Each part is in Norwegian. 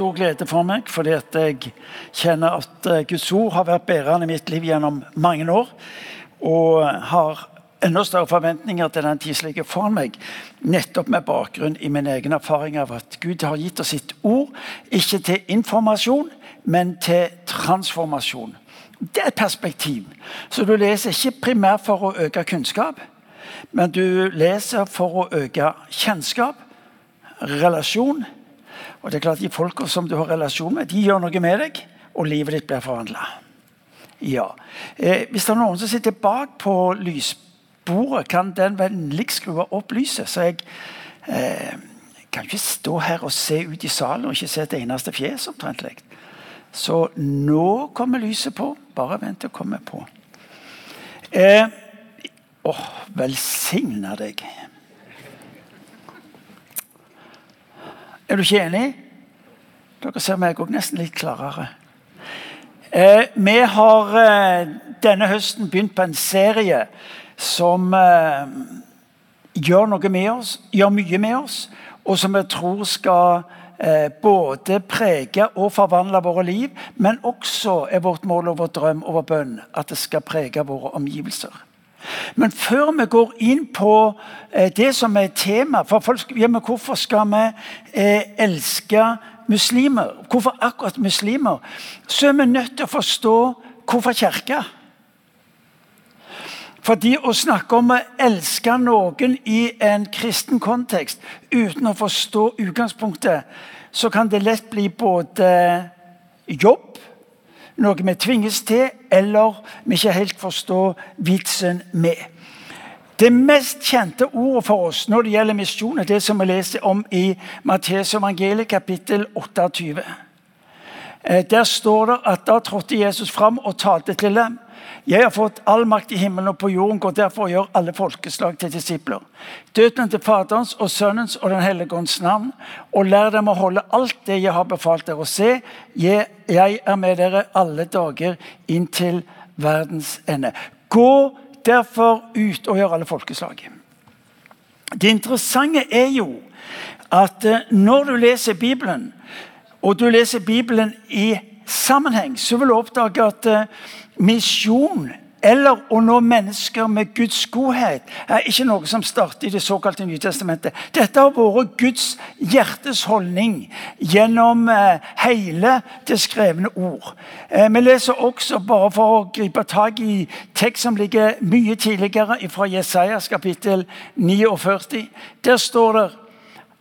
stor glede for meg, fordi at jeg kjenner at eh, Guds ord har vært bærende i mitt liv gjennom mange år. Og har enda større forventninger til den tid som ligger foran meg. Nettopp med bakgrunn i min egen erfaring av at Gud har gitt oss sitt ord, ikke til informasjon, men til transformasjon. Det er et perspektiv. Så du leser ikke primært for å øke kunnskap, men du leser for å øke kjennskap, relasjon. Og det er klart De folka som du har relasjon med, de gjør noe med deg, og livet ditt blir forvandla. Ja. Eh, hvis det er noen som sitter bak på lysbordet, kan den vennligst skru opp lyset. Så jeg eh, kan ikke stå her og se ut i salen og ikke se et eneste fjes. omtrentlig. Så nå kommer lyset på. Bare vent til det kommer på. Eh, åh, velsigne deg. Er du ikke enig? Dere ser meg òg nesten litt klarere. Eh, vi har eh, denne høsten begynt på en serie som eh, gjør noe med oss, gjør mye med oss, og som jeg tror skal eh, både prege og forvandle våre liv, men også er vårt mål og vår drøm og vår bønn at det skal prege våre omgivelser. Men før vi går inn på eh, det som er tema for folk, ja, Hvorfor skal vi eh, elske muslimer? Hvorfor akkurat muslimer? Så er vi nødt til å forstå hvorfor kirka. Fordi å snakke om å elske noen i en kristen kontekst uten å forstå utgangspunktet, så kan det lett bli både jobb noe vi tvinges til, eller vi ikke helt forstår vitsen med. Det mest kjente ordet for oss når det gjelder misjon, er det som vi leser om i Matteus evangeliet kapittel 28. Eh, der står det at da trådte Jesus fram og talte til dem. Jeg har fått all makt i himmelen og på jorden, går derfor og gjør alle folkeslag til disipler. Døden til Faderens og Sønnens og Den hellige ånds navn, og lær dem å holde alt det jeg har befalt dere å se. Jeg er med dere alle dager inntil verdens ende. Gå derfor ut og gjør alle folkeslag. Det interessante er jo at eh, når du leser Bibelen, og du leser Bibelen i sammenheng, så vil du oppdage at eh, misjon eller å nå mennesker med Guds godhet er ikke noe som starter i det såkalte Nytestamentet. Dette har vært Guds hjertes holdning gjennom eh, hele det skrevne ord. Eh, vi leser også, bare for å gripe tak i tekst som ligger mye tidligere, fra Jesajas kapittel 49. Der står det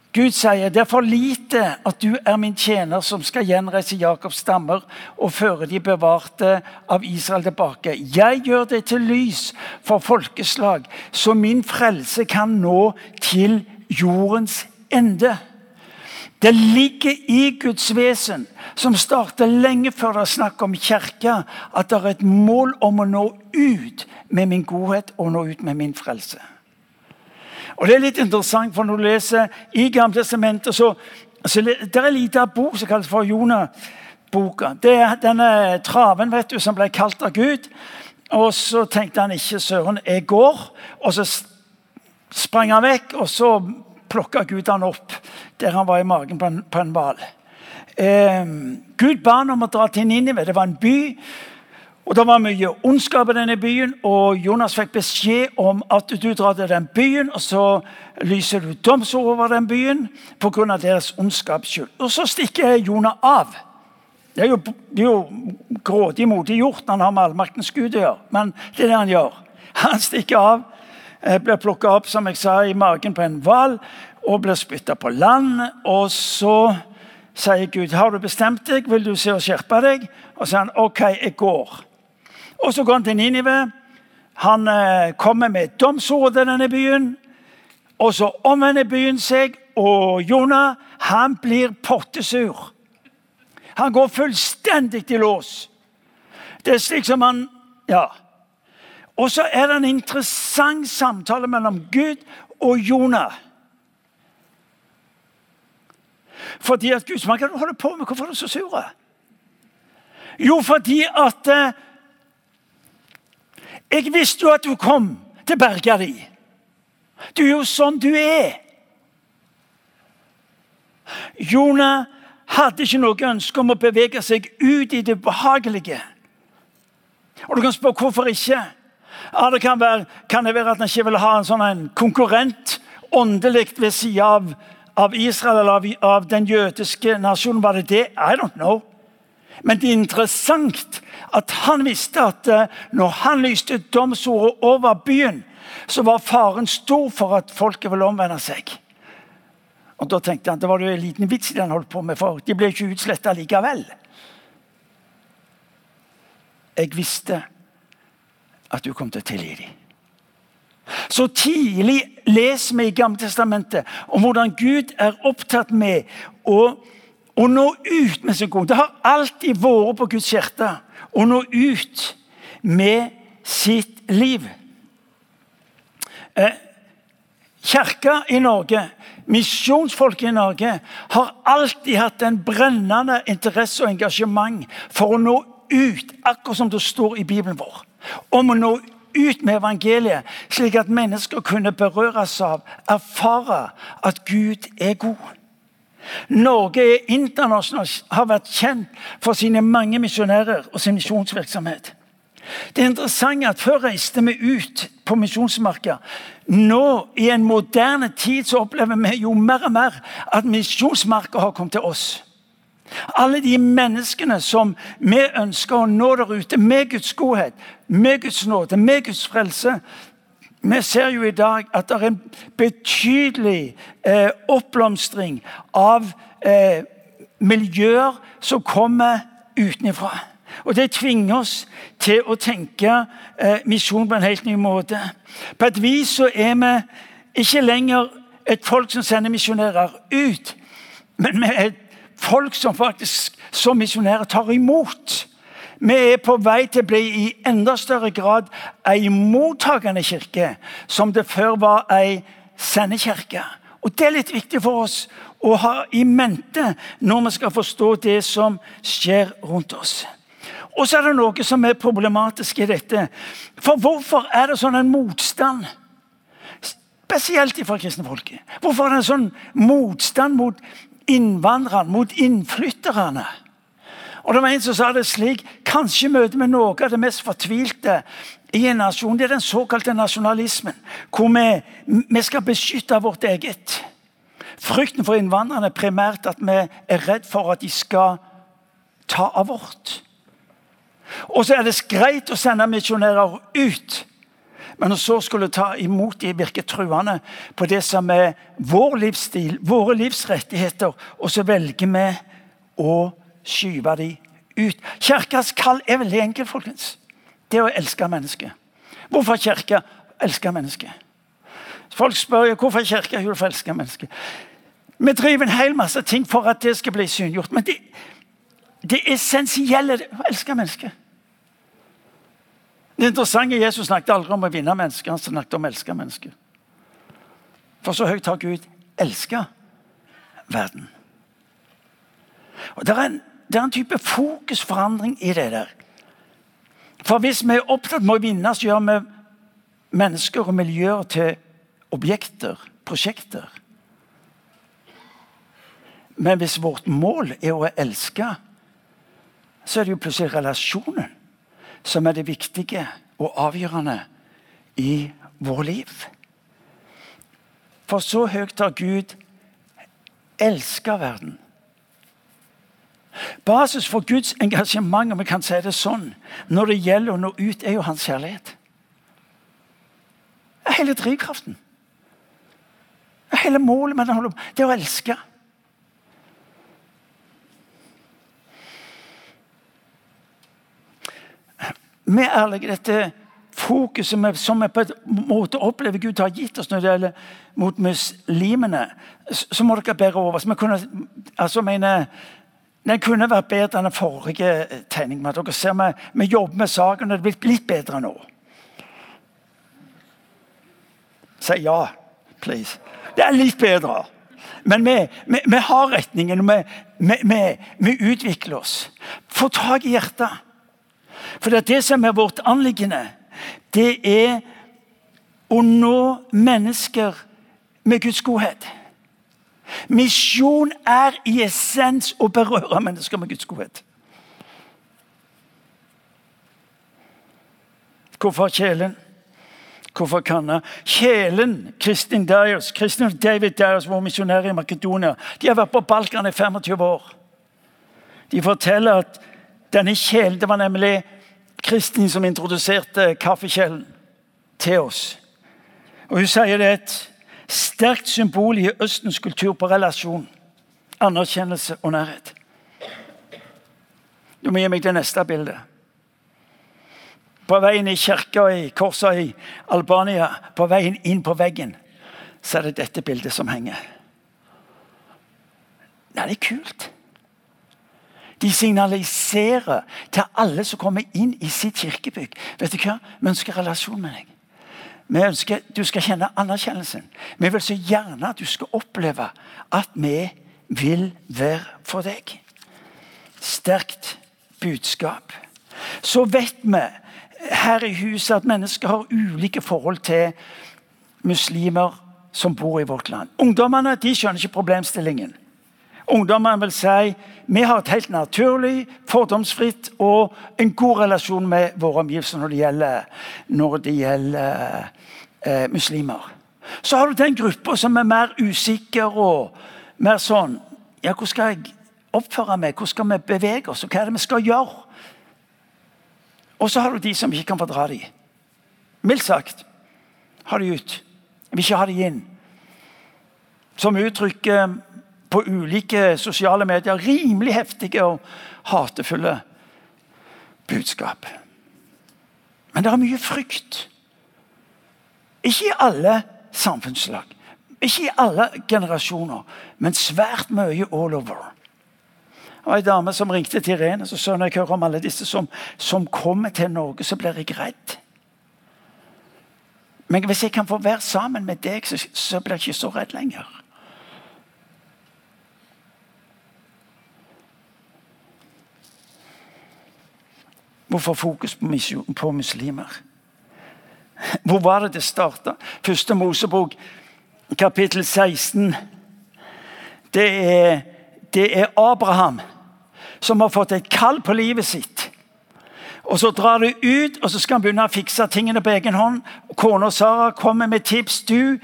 Gud sier det er for lite at du er min tjener som skal gjenreise Jakobs stammer og føre de bevarte av Israel tilbake. Jeg gjør det til lys for folkeslag, så min frelse kan nå til jordens ende. Det ligger i Guds vesen, som starter lenge før det er snakk om kirka, at det er et mål om å nå ut med min godhet og nå ut med min frelse. Og Det er litt interessant, for når du leser i Gamle testamentet, så, så det er en liten bok som kalles for Jonah-boka. Det er denne traven vet du, som ble kalt av Gud. Og så tenkte han ikke 'søren, jeg går'. Og så sprang han vekk, og så plukka Gud han opp der han var i magen på en hval. Eh, Gud ba han om å dra til Ninive. Det var en by og Det var mye ondskap i denne byen, og Jonas fikk beskjed om at du drar til den byen, og så lyser du domsord over den byen pga. deres ondskaps. Og så stikker Jonah av. Det er jo, det er jo grådig modig gjort når han har med allmaktens Gud å gjøre, men det er det han gjør. Han stikker av, blir plukka opp som jeg sa, i magen på en hval og blir spytta på land. Og så sier Gud, 'Har du bestemt deg? Vil du se og skjerpe deg?' Og så sier han, 'OK, jeg går'. Og så går han til Ninive. Han eh, kommer med domsord til denne byen. Og så omvender byen seg, og Jonah han blir pottesur. Han går fullstendig i lås. Det er slik som han Ja. Og så er det en interessant samtale mellom Gud og Jonah. Fordi at Gud, Hva kan holde på med? Hvorfor er du så sur? Jo, fordi at eh, jeg visste jo at du kom til berga di. Du er jo sånn du er. Jonah hadde ikke noe ønske om å bevege seg ut i det behagelige. Og Du kan spørre hvorfor ikke. Ja, det kan, være, kan det være at han ikke vil ha en sånn en konkurrent åndelig ved siden av, av Israel eller av, av, den jødiske nasjonen? Var det det? I don't know. Men det er interessant at han visste at eh, når han lyste domsordet over byen, så var faren stor for at folket ville omvende seg. Og Da tenkte han det var jo en liten vits i han holdt på med, for de ble ikke utsletta likevel. Jeg visste at du kom til å tilgi dem. Så tidlig leser vi i Gamle Testamentet om hvordan Gud er opptatt med å, å nå ut med sin kone. Det har alltid vært på Guds hjerte å nå ut med sitt liv. Eh, Kirka i Norge, misjonsfolket i Norge, har alltid hatt en brennende interesse og engasjement for å nå ut, akkurat som det står i Bibelen vår. Om å nå ut med evangeliet, slik at mennesker kunne berøres av, erfare at Gud er god. Norge er internasjonalt har vært kjent for sine mange misjonærer og sin misjonsvirksomhet. Det er interessant at Før reiste vi ut på misjonsmarka. Nå, i en moderne tid, så opplever vi jo mer og mer at misjonsmarka har kommet til oss. Alle de menneskene som vi ønsker å nå der ute med Guds godhet, med Guds nåde, med Guds frelse. Vi ser jo i dag at det er en betydelig eh, oppblomstring av eh, miljøer som kommer utenfra. Og Det tvinger oss til å tenke eh, misjon på en helt ny måte. På et vis så er vi ikke lenger et folk som sender misjonærer ut, men vi er et folk som faktisk som misjonærer tar imot. Vi er på vei til å bli i enda større grad ei mottakende kirke, som det før var ei sendekirke. Og Det er litt viktig for oss å ha i mente når vi skal forstå det som skjer rundt oss. Og så er det noe som er problematisk i dette. For hvorfor er det sånn en motstand? Spesielt fra kristne folket. Hvorfor er det en sånn motstand mot innvandrerne, mot innflytterne? Og det var En som sa det slik Kanskje møter vi noe av det mest fortvilte i en nasjon. Det er den såkalte nasjonalismen, hvor vi, vi skal beskytte vårt eget. Frykten for innvandrerne er primært at vi er redd for at de skal ta av vårt. Og så er det greit å sende misjonærer ut. Men så skulle ta imot de virker truende på det som er vår livsstil, våre livsrettigheter, og så velger vi å skyve de ut. Kirkas kall er veldig enkelt, folkens. Det å elske mennesket. Hvorfor kirke? elsker mennesket? Folk spør jo hvorfor kirka å elske mennesket. Vi driver en hel masse ting for at det skal bli synliggjort. Men det, det essensielle er å elske mennesket. Det interessante Jesus snakket aldri om å vinne mennesker, han snakket om å elske mennesker. For så høyt har Gud elska verden. Og det er, en, det er en type fokusforandring i det der. For hvis vi er opptatt med å vinne, så gjør vi mennesker og miljøer til objekter, prosjekter. Men hvis vårt mål er å elske, så er det jo plutselig relasjonen som er det viktige og avgjørende i vår liv. For så høyt har Gud elska verden. Basis for Guds engasjement om vi kan si det sånn, når det gjelder å nå ut, er jo hans kjærlighet. Det er hele drivkraften. Det er hele målet med det, det er å elske. Vi ærlige dette fokuset som vi på en måte opplever Gud har gitt oss når det gjelder mot muslimene, så må dere bære over. Så vi kunne, altså mener, Den kunne vært bedre enn den forrige tegningen. Dere ser vi, vi jobber med saken, og det er blitt litt bedre nå. Si ja, please. Det er litt bedre. Men vi, vi, vi har retningen, vi, vi utvikler oss. Få tak i hjertet. For det, det som er vårt anliggende, det er å nå mennesker med Guds godhet. Misjon er i essens å berøre mennesker med Guds godhet. Hvorfor kjelen? Hvorfor kanna? Kjelen, Kristin Dyers, Kristin David Dyers, vår misjonær i Makedonia, de har vært på Balkan i 25 år. De forteller at denne kjelen Det var nemlig Kristin som introduserte kaffekjelen til oss. Og Hun sier det et sterkt symbol i Østens kultur på relasjon, anerkjennelse og nærhet. Du må gi meg det neste bildet. På veien i kirka i Korsa i Albania, på veien inn på veggen, så er det dette bildet som henger. Nei, det er kult. De signaliserer til alle som kommer inn i sitt kirkebygg. Vet du hva? Vi ønsker relasjon med deg. Vi ønsker Du skal kjenne anerkjennelsen. Vi vil så gjerne at du skal oppleve at vi vil være for deg. Sterkt budskap. Så vet vi her i huset at mennesker har ulike forhold til muslimer som bor i vårt land. Ungdommene de skjønner ikke problemstillingen. Ungdommene vil si vi har et helt naturlig, fordomsfritt og en god relasjon med våre omgivelser når det gjelder, når det gjelder eh, muslimer. Så har du den gruppa som er mer usikker og mer sånn ja, Hvordan skal jeg oppføre meg? Hvordan skal vi bevege oss? Og hva er det vi skal gjøre? Og så har du de som ikke kan fordra dem. Mildt sagt. Ha de ut. Vil ikke ha de inn. Som uttrykker på ulike sosiale medier rimelig heftige og hatefulle budskap. Men det er mye frykt. Ikke i alle samfunnslag, ikke i alle generasjoner, men svært mye all over. Det var en dame som ringte til Irene så sa når jeg hører om alle disse som, som kommer til Norge, så blir jeg redd. Men hvis jeg kan få være sammen med deg, så, så blir jeg ikke så redd lenger. Hvorfor fokus på, på muslimer? Hvor var det det starta? Første Mosebok, kapittel 16. Det er, det er Abraham som har fått et kall på livet sitt. Og Så drar det ut, og så skal han begynne å fikse tingene på egen hånd. Kona Sara kommer med tips. Du,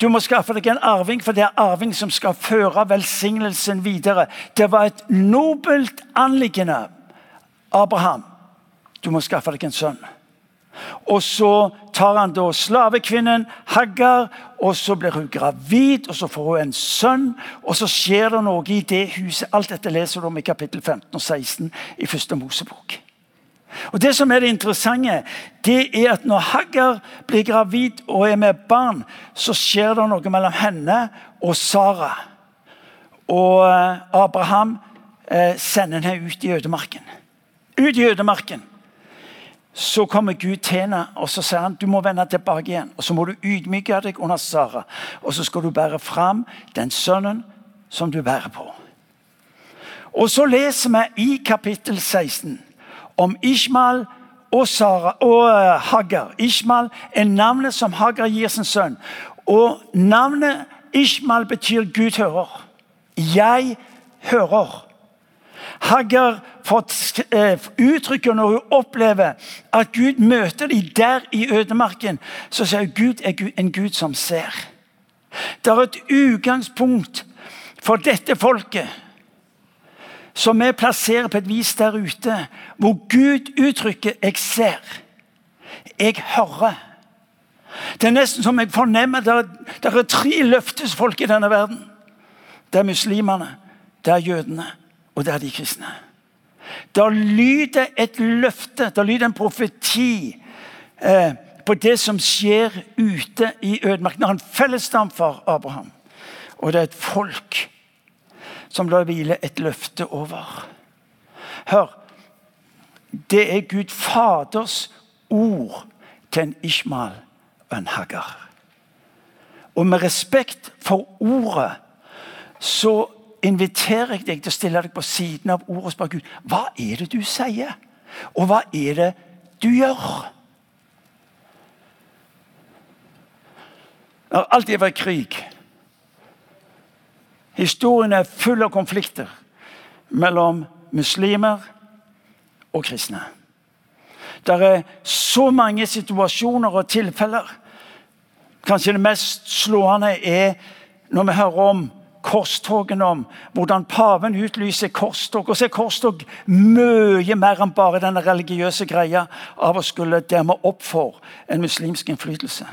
du må skaffe deg en arving, for det er arving som skal føre velsignelsen videre. Det var et nobelt anliggende. Abraham, du må skaffe deg en sønn. Og så tar han da slavekvinnen Haggar, og så blir hun gravid, og så får hun en sønn. Og så skjer det noe i det huset. Alt dette leser du om i kapittel 15 og 16 i første Mosebok. Og Det som er det interessante, det er at når Haggar blir gravid og er med barn, så skjer det noe mellom henne og Sara. Og eh, Abraham eh, sender henne ut i ødemarken. Ut i ødemarken så kommer Gud til henne og så sier han, du må vende tilbake igjen. Og Så må du ydmyke deg under Sara, og så skal du bære fram den sønnen som du bærer på. Og Så leser vi i kapittel 16 om Ishmael og, Sara, og uh, Hagar. Ishmael er navnet som Hagar gir sin sønn. Og Navnet Ishmael betyr 'Gud hører'. Jeg hører. Haggar fått uttrykker når hun opplever at Gud møter dem der i ødemarken, så sier hun Gud er en Gud som ser. Det er et utgangspunkt for dette folket som vi plasserer på et vis der ute, hvor Gud uttrykker 'jeg ser', 'jeg hører'. Det er nesten som jeg fornemmer det er tre løftesfolk i denne verden. Det er muslimene, det er jødene, og det er de kristne. Da lyder et løfte, da lyder en profeti eh, på det som skjer ute i ødemarken. En fellesdam for Abraham. Og det er et folk som lar hvile et løfte over. Hør. Det er Gud Faders ord til en Ishmael og en Hagar. Og med respekt for ordet så inviterer jeg deg til å stille deg på siden av ordet og spørre Gud hva er det du sier, og hva er det du gjør? Det har alltid vært krig. Historien er full av konflikter mellom muslimer og kristne. Det er så mange situasjoner og tilfeller. Kanskje det mest slående er når vi hører om korstogene, om hvordan paven utlyser korstog. Og så er korstog mye mer enn bare denne religiøse greia av å skulle demme opp for en muslimsk innflytelse.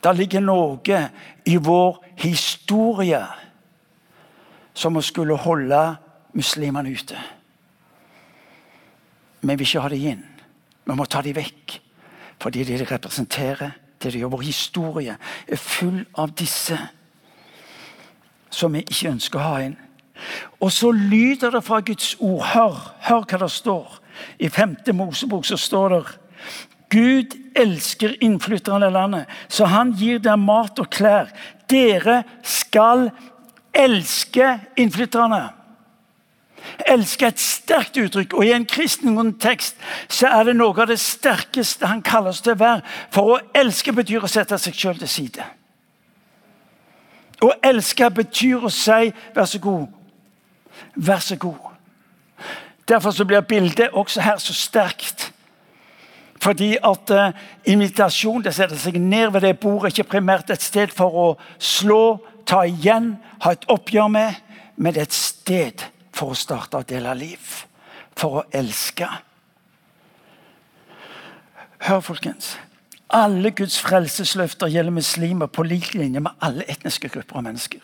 Det ligger noe i vår historie som å skulle holde muslimene ute. Vi vil ikke ha dem inn. Vi må ta dem vekk. Fordi det de representerer, det de gjør. Vår historie er full av disse som vi ikke ønsker å ha inn. Og så lyder det fra Guds ord. Hør, hør hva det står. I femte Mosebok så står det Gud elsker innflytterne i landet, så han gir dem mat og klær. Dere skal elske innflytterne. Elske et sterkt uttrykk, og i en kristen kontekst så er det noe av det sterkeste han kaller oss til å være. For å elske betyr å sette seg sjøl til side. Å elske betyr å si 'vær så god', vær så god. Derfor så blir bildet også her så sterkt. Fordi at uh, invitasjon det setter seg ned ved det bordet, ikke primært et sted for å slå, ta igjen, ha et oppgjør med, men et sted for å starte og dele liv. For å elske. Hør, folkens. Alle Guds frelsesløfter gjelder muslimer på lik linje med alle etniske grupper av mennesker.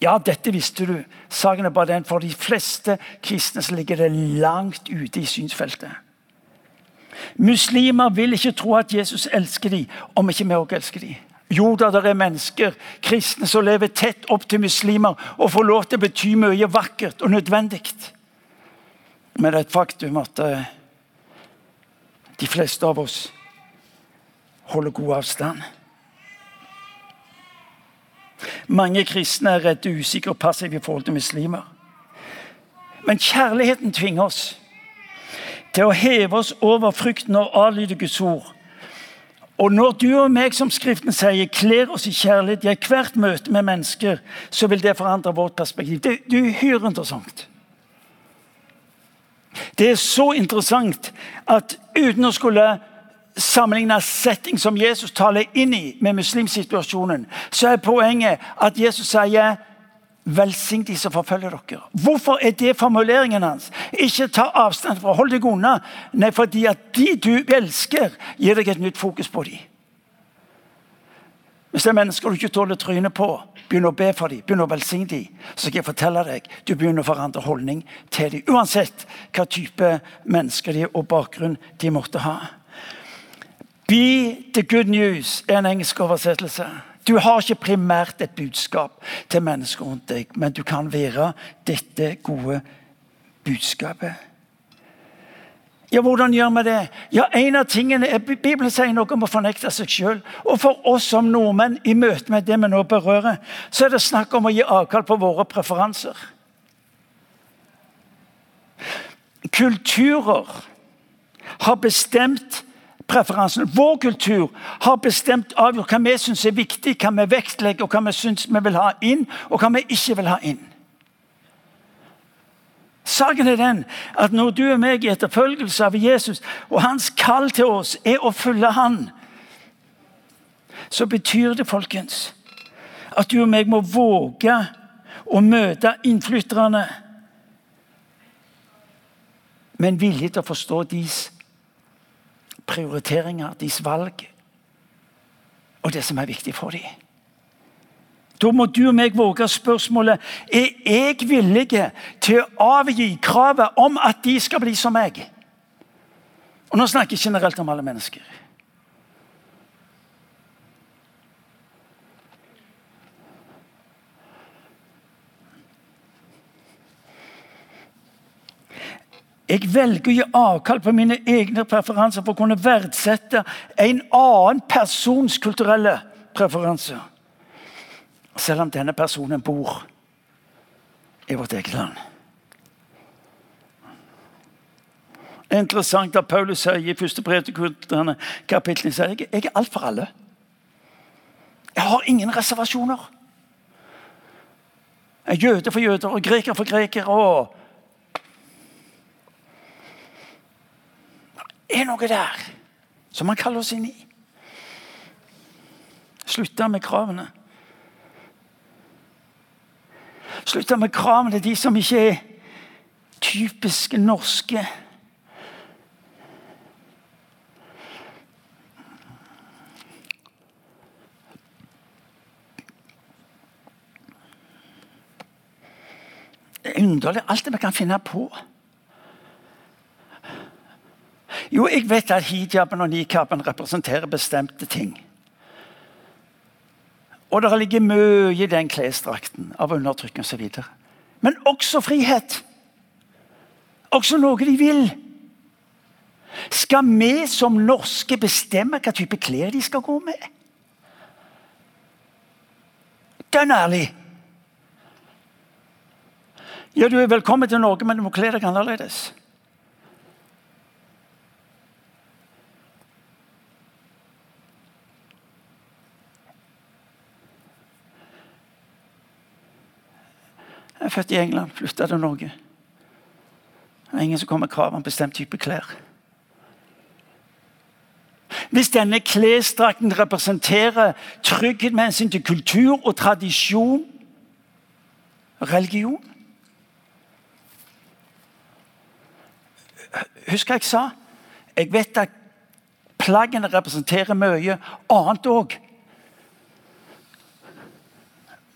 Ja, dette visste du. Saken er bare den for de fleste kristne så ligger det langt ute i synsfeltet. Muslimer vil ikke tro at Jesus elsker dem, om ikke vi òg elsker dem. Jo da, det er mennesker, kristne, som lever tett opp til muslimer og får lov til å bety mye vakkert og nødvendig. Men det er et faktum at uh, de fleste av oss holder god avstand. Mange kristne er redde, usikre og passive i forhold til muslimer. Men kjærligheten tvinger oss til å heve oss over frykten og adlyde Guds ord. Og når du og meg, som Skriften sier, kler oss i kjærlighet i hvert møte med mennesker, så vil det forandre vårt perspektiv. Det, det er uhyre interessant. Det er så interessant at uten å skulle sammenligne setting som Jesus taler inn i med muslimsituasjonen, så er poenget at Jesus sier Velsign de som forfølger dere. Hvorfor er det formuleringen hans? Ikke ta avstand fra, hold deg unna. Nei, fordi at de du elsker, gir deg et nytt fokus på dem. Hvis det er mennesker du ikke tåler trynet på, begynn å be for dem, begynn å velsigne dem. Så skal jeg fortelle deg, du begynner å forandre holdning til dem. Uansett hva type mennesker de og bakgrunn de måtte ha. Be the good news er en engelsk oversettelse. Du har ikke primært et budskap til mennesker rundt deg, men du kan være dette gode budskapet. Ja, Hvordan gjør vi det? Ja, en av tingene er, Bibelen sier noe om å fornekte seg sjøl. Og for oss som nordmenn i møte med det vi nå berører, så er det snakk om å gi avkall på våre preferanser. Kulturer har bestemt preferansen. Vår kultur har bestemt avgjort hva vi syns er viktig, hva vi vektlegger, og hva vi syns vi vil ha inn, og hva vi ikke vil ha inn. Saken er den at når du og meg i etterfølgelse av Jesus, og hans kall til oss er å følge han, så betyr det, folkens, at du og meg må våge å møte innflytterne med en vilje til å forstå deres prioriteringer, deres valg og det som er viktig for dem. Da må du og meg våge spørsmålet er jeg villig til å avgi kravet om at de skal bli som meg. Og Nå snakker jeg generelt om alle mennesker. Jeg velger å gi avkall på mine egne preferanser for å kunne verdsette en annen persons kulturelle preferanser. Selv om denne personen bor i vårt eget land. Er interessant at Paulus sier i første brev til korinterne kapittel sier jeg er alt for alle. Jeg har ingen reservasjoner. Jeg er jøde for jøder og greker for grekere. og er noe der som han kaller oss inn i. Slutte med kravene. Slutte med kravene de som ikke er typiske norske. Det er underlig alt det vi kan finne på. Jo, jeg vet at hijaben og nikaben representerer bestemte ting. Og det ligger mye i den klesdrakten av undertrykking osv. Men også frihet. Også noe de vil. Skal vi som norske bestemme hva type klær de skal gå med? Dønn ærlig. Ja, du er velkommen til Norge, men du må kle deg annerledes. Jeg er født i England, flytta til Norge. Det er ingen som kommer med krav om bestemt type klær. Hvis denne klesdrakten representerer trygghet med hensyn til kultur og tradisjon, religion Husker jeg sa? Jeg vet at plaggene representerer mye annet òg.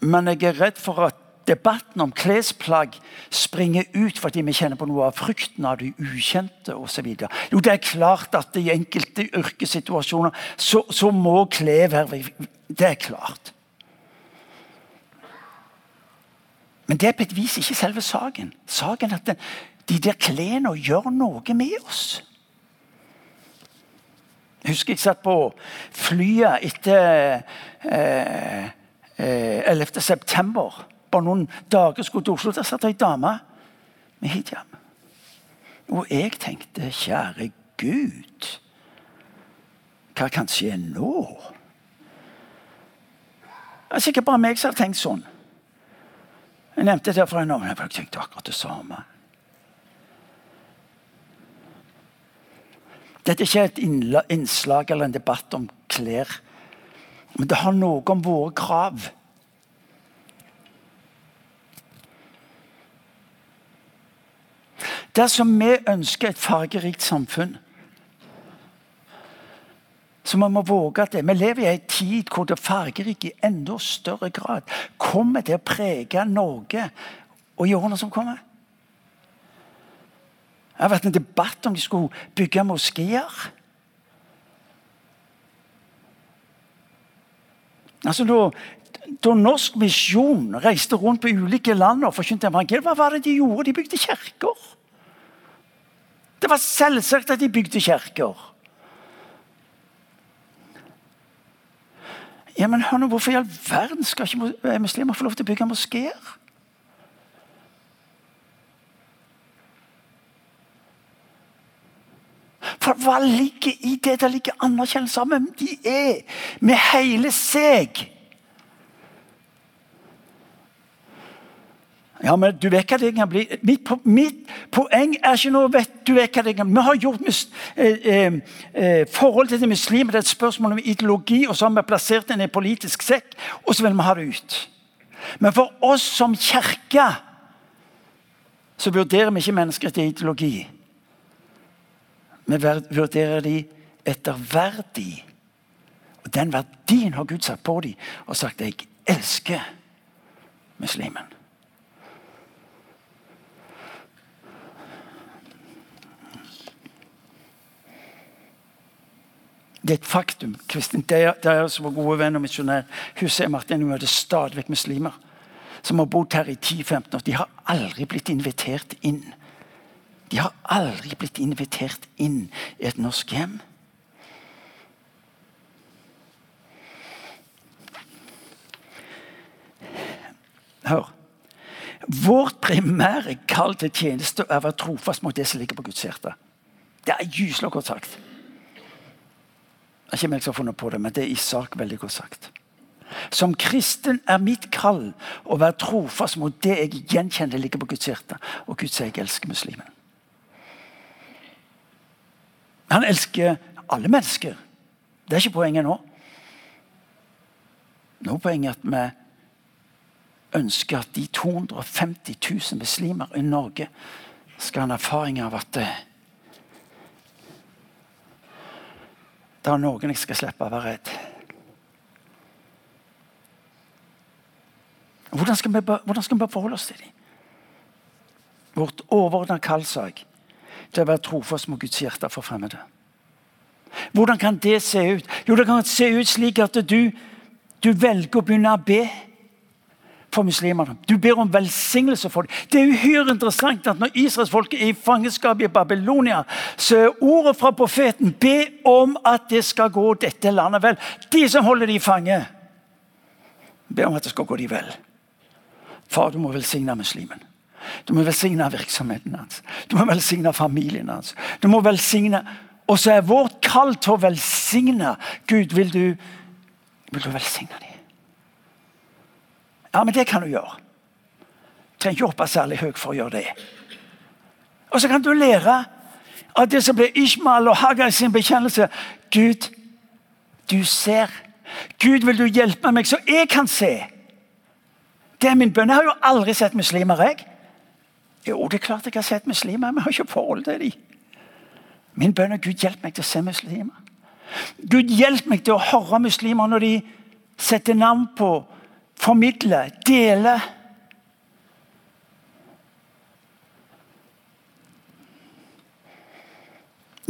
Men jeg er redd for at debatten om klesplagg springer ut fordi vi kjenner på noe av frykten av det ukjente osv. Jo, det er klart at i enkelte yrkessituasjoner så, så må klær være Det er klart. Men det er på et vis ikke selve saken. Saken er at den, de der klærne gjør noe med oss. Jeg husker jeg satt på flyet etter eh, eh, 11. september bare noen dager skulle til Oslo. Der satt ei dame med hijab. Og jeg tenkte, kjære Gud, hva kan skje nå? Det er sikkert bare meg som har tenkt sånn. Jeg nevnte det for en annen, jeg tenkte akkurat det samme. Dette er ikke et innslag eller en debatt om klær. Men det har noe om våre krav. Dersom vi ønsker et fargerikt samfunn, så man må våge det. Vi lever i en tid hvor det fargerike i enda større grad kommer til å prege Norge og i årene som kommer. Det har vært en debatt om de skulle bygge moskeer. Altså da, da Norsk Misjon reiste rundt på ulike land og forkynte evangeliet, hva var det de gjorde? De bygde kirker. Det var selvsagt at de bygde kirker. Ja, men hør nå, Hvorfor i all verden skal ikke muslimer få lov til å bygge moskeer? For hva ligger i det? Det ligger anerkjennelse av hvem de er, med hele seg. Ja, men du vet hva det kan bli. Mitt, mitt, poeng er ikke noe vet, du vet hva det kan Vi har gjort mis, eh, eh, eh, forholdet til muslimer til et spørsmål om ideologi, og så har vi plassert den i en politisk sekk, og så vil vi ha det ut. Men for oss som kirke så vurderer vi ikke mennesker etter ideologi. Vi vurderer de etter verdi. Og Den verdien har Gud satt på dem og sagt 'jeg elsker muslimen'. Det er et faktum. Kristin Deres, vår gode venn og misjonær, hun sier Martin, hun møter stadig vekk muslimer som har bodd her i 10-15 år. De har aldri blitt invitert inn. De har aldri blitt invitert inn i et norsk hjem. Hør. Vårt primære kall til tjeneste er å være trofast mot det som ligger på Guds hjerte. Det er gyselig godt sagt. Det er ikke jeg som har funnet på det, men det er i sak veldig godt sagt. Som kristen er mitt kall å være trofast mot det jeg gjenkjenner ligger på Guds hjerte. Og Gud sier jeg elsker muslimen. Han elsker alle mennesker. Det er ikke poenget nå. Nå er poenget at vi ønsker at de 250 000 muslimer i Norge skal ha en erfaring av at det, er noen jeg skal slippe å være redd. Hvordan skal vi, hvordan skal vi forholde oss til dem? Vårt overordna kallsak til å være trofast mot Guds hjerte for fremmede. Hvordan kan det se ut? Jo, det kan se ut slik at du, du velger å begynne å be for muslimene. Du ber om velsignelse for dem. Det er uhyre interessant at når israelsfolket er i fangenskap i Babylonia, så er ordet fra profeten be om at det skal gå dette landet vel. De som holder de i fange, be om at det skal gå de vel. Far, du må velsigne muslimen. Du må velsigne virksomheten hans. Du må velsigne familien hans. Du må velsigne Og så er vårt kall til å velsigne. Gud, vil du, vil du velsigne dem? Ja, men det kan du gjøre. Du trenger ikke hoppe særlig høyt for å gjøre det. Og så kan du lære av det som ble Ishmael og Hagai sin bekjennelse. Gud, du ser. Gud, vil du hjelpe meg så jeg kan se? Det er min bønn. Jeg har jo aldri sett muslimer. jeg. Jo, det er klart jeg har sett muslimer, men jeg har ikke forhold til dem. Min bønn er Gud, hjelp meg til å se muslimer. Gud, hjelp meg til å høre muslimer når de setter navn på formidle, dele.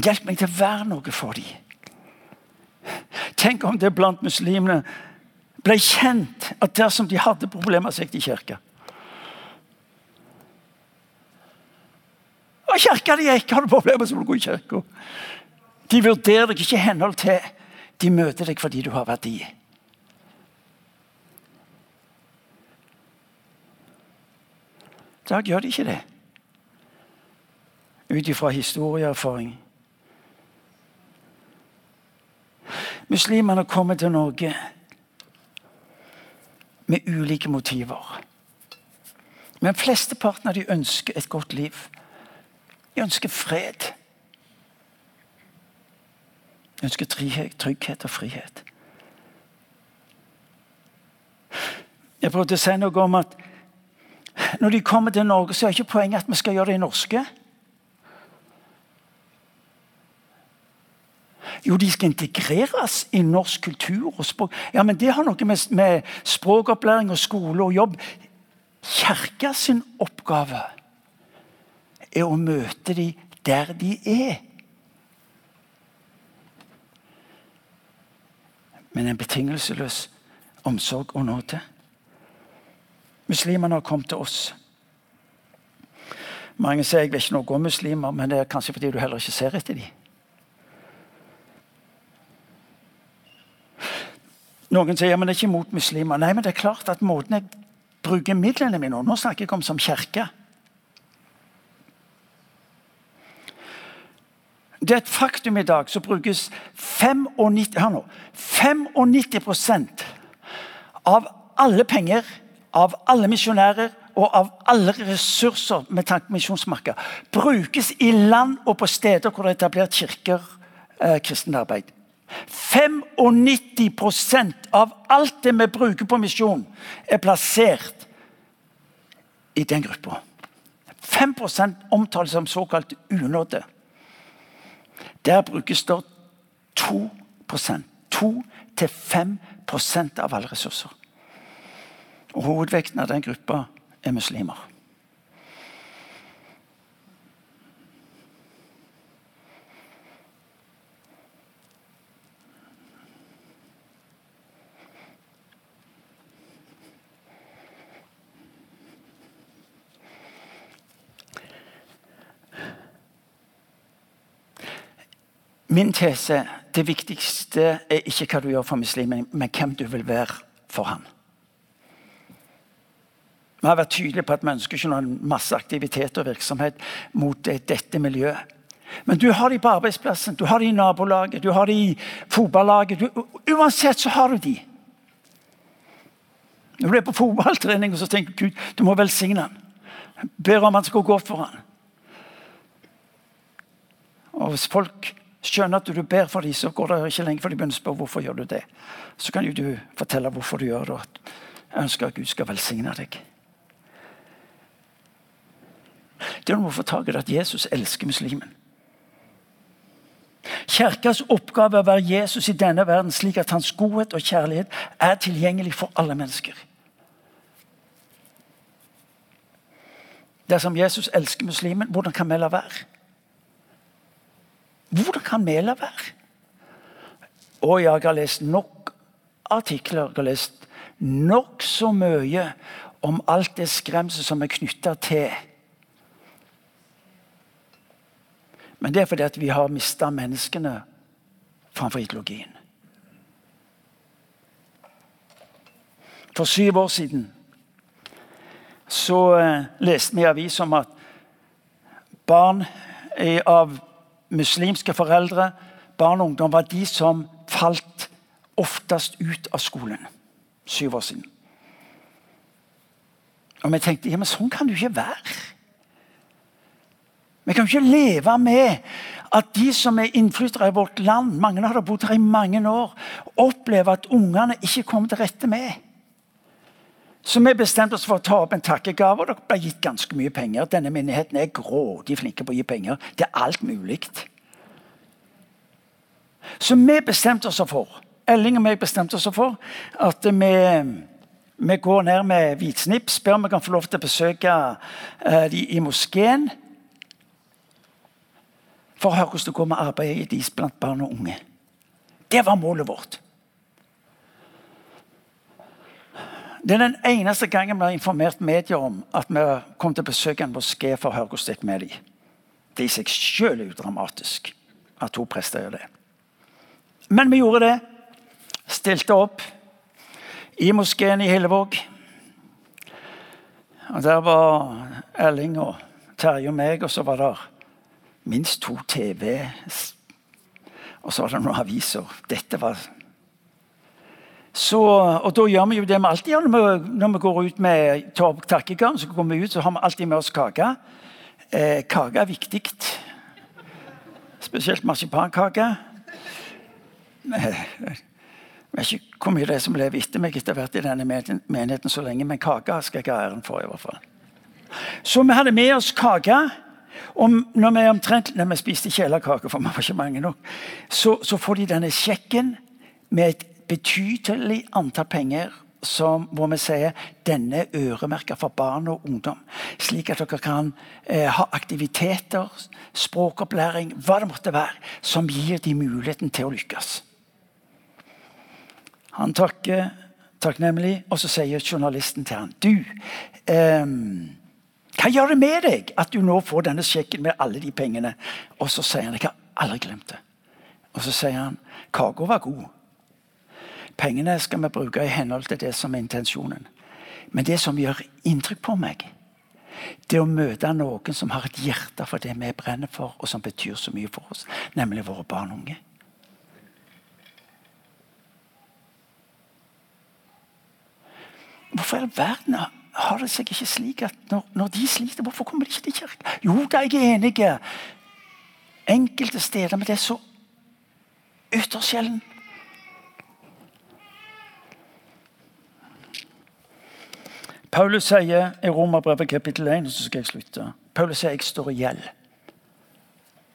Hjelp meg til å være noe for dem. Tenk om det blant muslimene ble kjent at dersom de hadde problemer, så gikk de i kirka. Og kirka de gikk, har du problemer, så må du gå i kirka. De vurderer deg ikke i henhold til De møter deg fordi du har verdi. Dag gjør de ikke det. Ut ifra historieerfaring. Muslimene kommer til Norge med ulike motiver. Men flesteparten av de ønsker et godt liv. De ønsker fred. De ønsker trygghet og frihet. Jeg prøvde å si noe om at når de kommer til Norge, så er ikke poenget at vi skal gjøre det i norske. Jo, de skal integreres i norsk kultur og språk. Ja, men Det har noe med, med språkopplæring og skole og jobb Kirka sin oppgave er å møte dem der de er. Men en betingelseløs omsorg og nåde. Muslimene har kommet til oss. Mange sier jeg vet ikke noe om muslimer, men det er kanskje fordi du heller ikke ser etter dem. Noen sier ja, men det er ikke mot muslimer. Nei, men det er klart at måten jeg bruker midlene mine Nå snakker jeg om som kirke. Det er et faktum i dag så brukes 95, hør nå, 95 av alle penger av alle misjonærer og av alle ressurser med tanke på misjonsmarker brukes i land og på steder hvor det er etablert kirker, eh, kristent arbeid. 95 av alt det vi bruker på misjon, er plassert i den gruppa. 5% omtales som såkalt unådde. Der brukes det 2% 2-5% av alle ressurser. Og hovedvekten av den gruppa er muslimer. Min tese det viktigste er ikke hva du gjør for muslimen, men hvem du vil være for ham. Vi har vært tydelige på at vi ønsker ikke noen masse aktivitet og virksomhet mot dette miljøet. Men du har de på arbeidsplassen, du har de i nabolaget, du har de i fotballaget. Du, uansett så har du de. Når du er på fotballtrening og så tenker Gud du må velsigne han. Ber om han skal gå for han. Og Hvis folk skjønner at du ber for dem, så går det ikke lenge før de begynner å spørre hvorfor gjør du det. Så kan jo du fortelle hvorfor du gjør det, og ønsker at Gud skal velsigne deg. Det du må få tak i, at Jesus elsker muslimen. Kirkas oppgave er å være Jesus i denne verden, slik at hans godhet og kjærlighet er tilgjengelig for alle mennesker. Dersom Jesus elsker muslimen, hvordan kan vi la være? Hvordan kan vi la være? Og jeg har lest nok artikler jeg har lest nokså mye om alt det skremselet som er knytta til Men det er fordi at vi har mista menneskene framfor ideologien. For syv år siden så eh, leste vi i avis om at barn av muslimske foreldre, barn og ungdom, var de som falt oftest ut av skolen. Syv år siden. Og vi tenkte ja, men sånn kan det jo ikke være. Vi kan ikke leve med at de som er innflyttere i vårt land, mange har bodd her i mange år, opplever at ungene ikke kommer til rette med. Så vi bestemte oss for å ta opp en takkegave, og det ble gitt ganske mye penger. Denne menigheten er grådig flinke på å gi penger er alt mulig. Så vi bestemte oss for Elling og meg bestemte oss for at vi, vi går ned med hvitsnipp, spør om vi kan få lov til å besøke dem de i moskeen for å høre hvordan det går med arbeidet deres blant barn og unge. Det var målet vårt. Det er den eneste gangen vi har informert media om at vi kom til å besøke en moské for å høre hvordan det gikk med dem. Det i seg selv er udramatisk at to prester gjør det. Men vi gjorde det. Stilte opp i moskeen i Hillevåg. Og Der var Erling og Terje og meg, og så var det minst to TV. Og så var det noen aviser. Dette var så, og Da gjør vi jo det vi alltid gjør når vi, når vi går ut med tar opp takkegaven. Så går vi ut, så har vi alltid med oss kake. Eh, kake er viktig. Spesielt marsipankake. Jeg vet ikke hvor mye det er som lever etter meg etter hvert i denne menigheten så lenge, men kake skal jeg ha æren for. i hvert fall. Så vi hadde med oss kake. Og når vi omtrent når vi spiste kjelerkake, for vi var ikke mange nok, så, så får de denne sjekken med et betydelig antall penger som, hvor vi sier denne øremerka for barn og ungdom. Slik at dere kan eh, ha aktiviteter, språkopplæring, hva det måtte være, som gir dem muligheten til å lykkes. Han takker takknemlig, og så sier journalisten til han, du, eh, hva gjør det med deg at du nå får denne sjekken med alle de pengene? Og så sier han jeg har aldri glemt det. Og så sier han kaka var god. Pengene skal vi bruke i henhold til det som er intensjonen. Men det som gjør inntrykk på meg, det å møte noen som har et hjerte for det vi brenner for, og som betyr så mye for oss, nemlig våre barn og unge. Hvorfor i all verden har det seg ikke slik at når, når, de sliter, hvorfor kommer de ikke til kirken? Jo da, jeg er enig. Enkelte steder, men det er så ytterst sjelden. Paulus sier i Romerbrevet kapittel 1 så skal jeg slutte. Paulus sier jeg står i gjeld.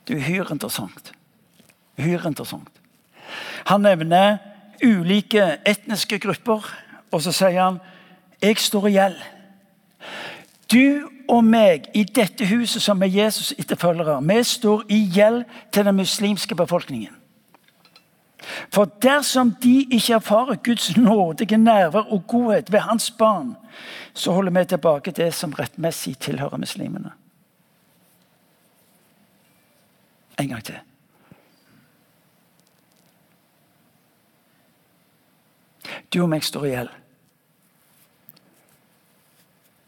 Det er uhyre interessant. Uhyre interessant. Han nevner ulike etniske grupper, og så sier han jeg står i gjeld. Du og meg i dette huset som er Jesus etterfølgere, vi står i gjeld til den muslimske befolkningen. For dersom de ikke erfarer Guds nådige nærvær og godhet ved hans barn, så holder vi tilbake det som rettmessig tilhører muslimene. En gang til. Du og meg står i gjeld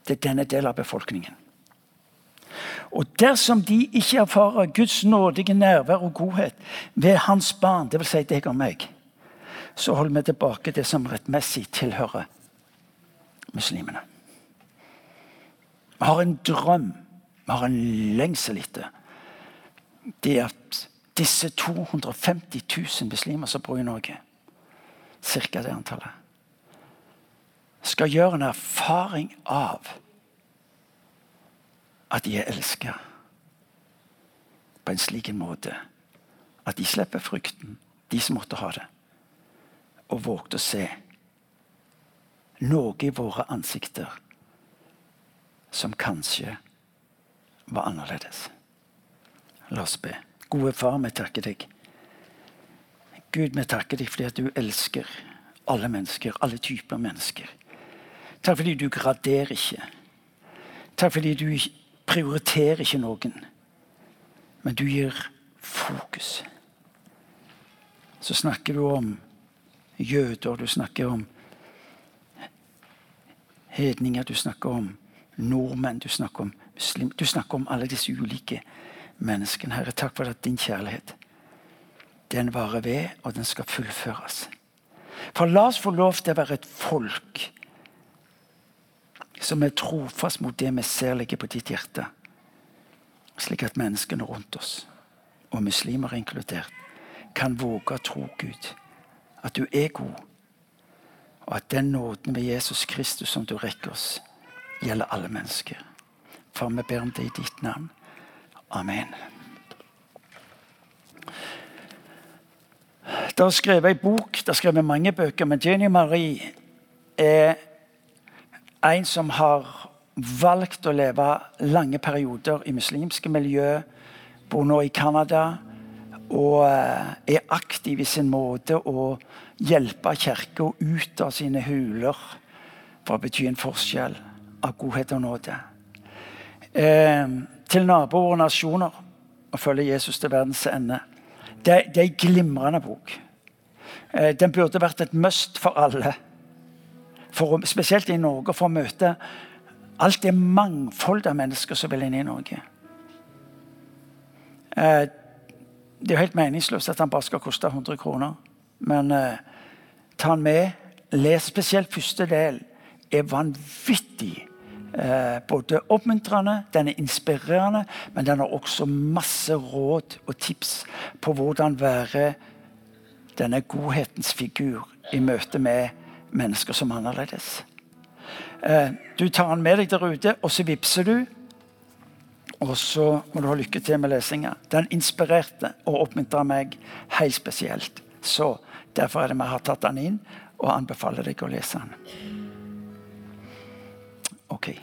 til denne delen av befolkningen. Og dersom de ikke erfarer Guds nådige nærvær og godhet ved hans barn, dvs. Si deg og meg, så holder vi tilbake det som rettmessig tilhører muslimene. Vi har en drøm, vi har en lengsel etter. Det at disse 250 000 muslimer som bor i Norge, ca. det antallet, skal gjøre en erfaring av at de er elsket på en slik måte at de slipper frykten, de som måtte ha det, og vågte å se noe i våre ansikter som kanskje var annerledes. La oss be. Gode far, vi takker deg. Gud, vi takker deg fordi at du elsker alle mennesker, alle typer mennesker. Takk fordi du graderer ikke. Takk fordi du prioriterer ikke noen. Men du gir fokus. Så snakker du om jøder, du snakker om hedninger, du snakker om nordmenn, du snakker om muslim, du snakker om alle disse ulike menneskene. Herre, takk for at din kjærlighet den varer ved, og den skal fullføres. For la oss få lov til å være et folk som er trofast mot det vi ser ligger på ditt hjerte. Slik at menneskene rundt oss, og muslimer inkludert, kan våge å tro Gud. At du er god. Og at den nåden ved Jesus Kristus som du rekker oss, gjelder alle mennesker. Far, vi ber om det i ditt navn. Amen. Det er skrevet ei bok, det er skrevet mange bøker, men Jenny Marie er en som har valgt å leve lange perioder i muslimske miljø, bor nå i Canada og eh, er aktiv i sin måte å hjelpe Kirka ut av sine huler for å bety en forskjell av godhet og nåde. Eh, til naboer og nasjoner å følge Jesus til verdens ende. Det, det er ei glimrende bok. Eh, den burde vært et must for alle. For, spesielt i Norge, for å møte alt det mangfoldet av mennesker som vil inn i Norge. Eh, det er jo helt meningsløst at han bare skal koste 100 kroner. Men eh, ta han med. Les spesielt første del. er vanvittig eh, både oppmuntrende, den er inspirerende, men den har også masse råd og tips på hvordan være denne godhetens figur i møte med mennesker som er annerledes. Eh, du tar den med deg der ute, og så vippser du. Og så må du ha lykke til med lesinga. Den inspirerte og oppmuntra meg helt spesielt. Så derfor er det vi har tatt den inn, og anbefaler deg å lese den. Okay.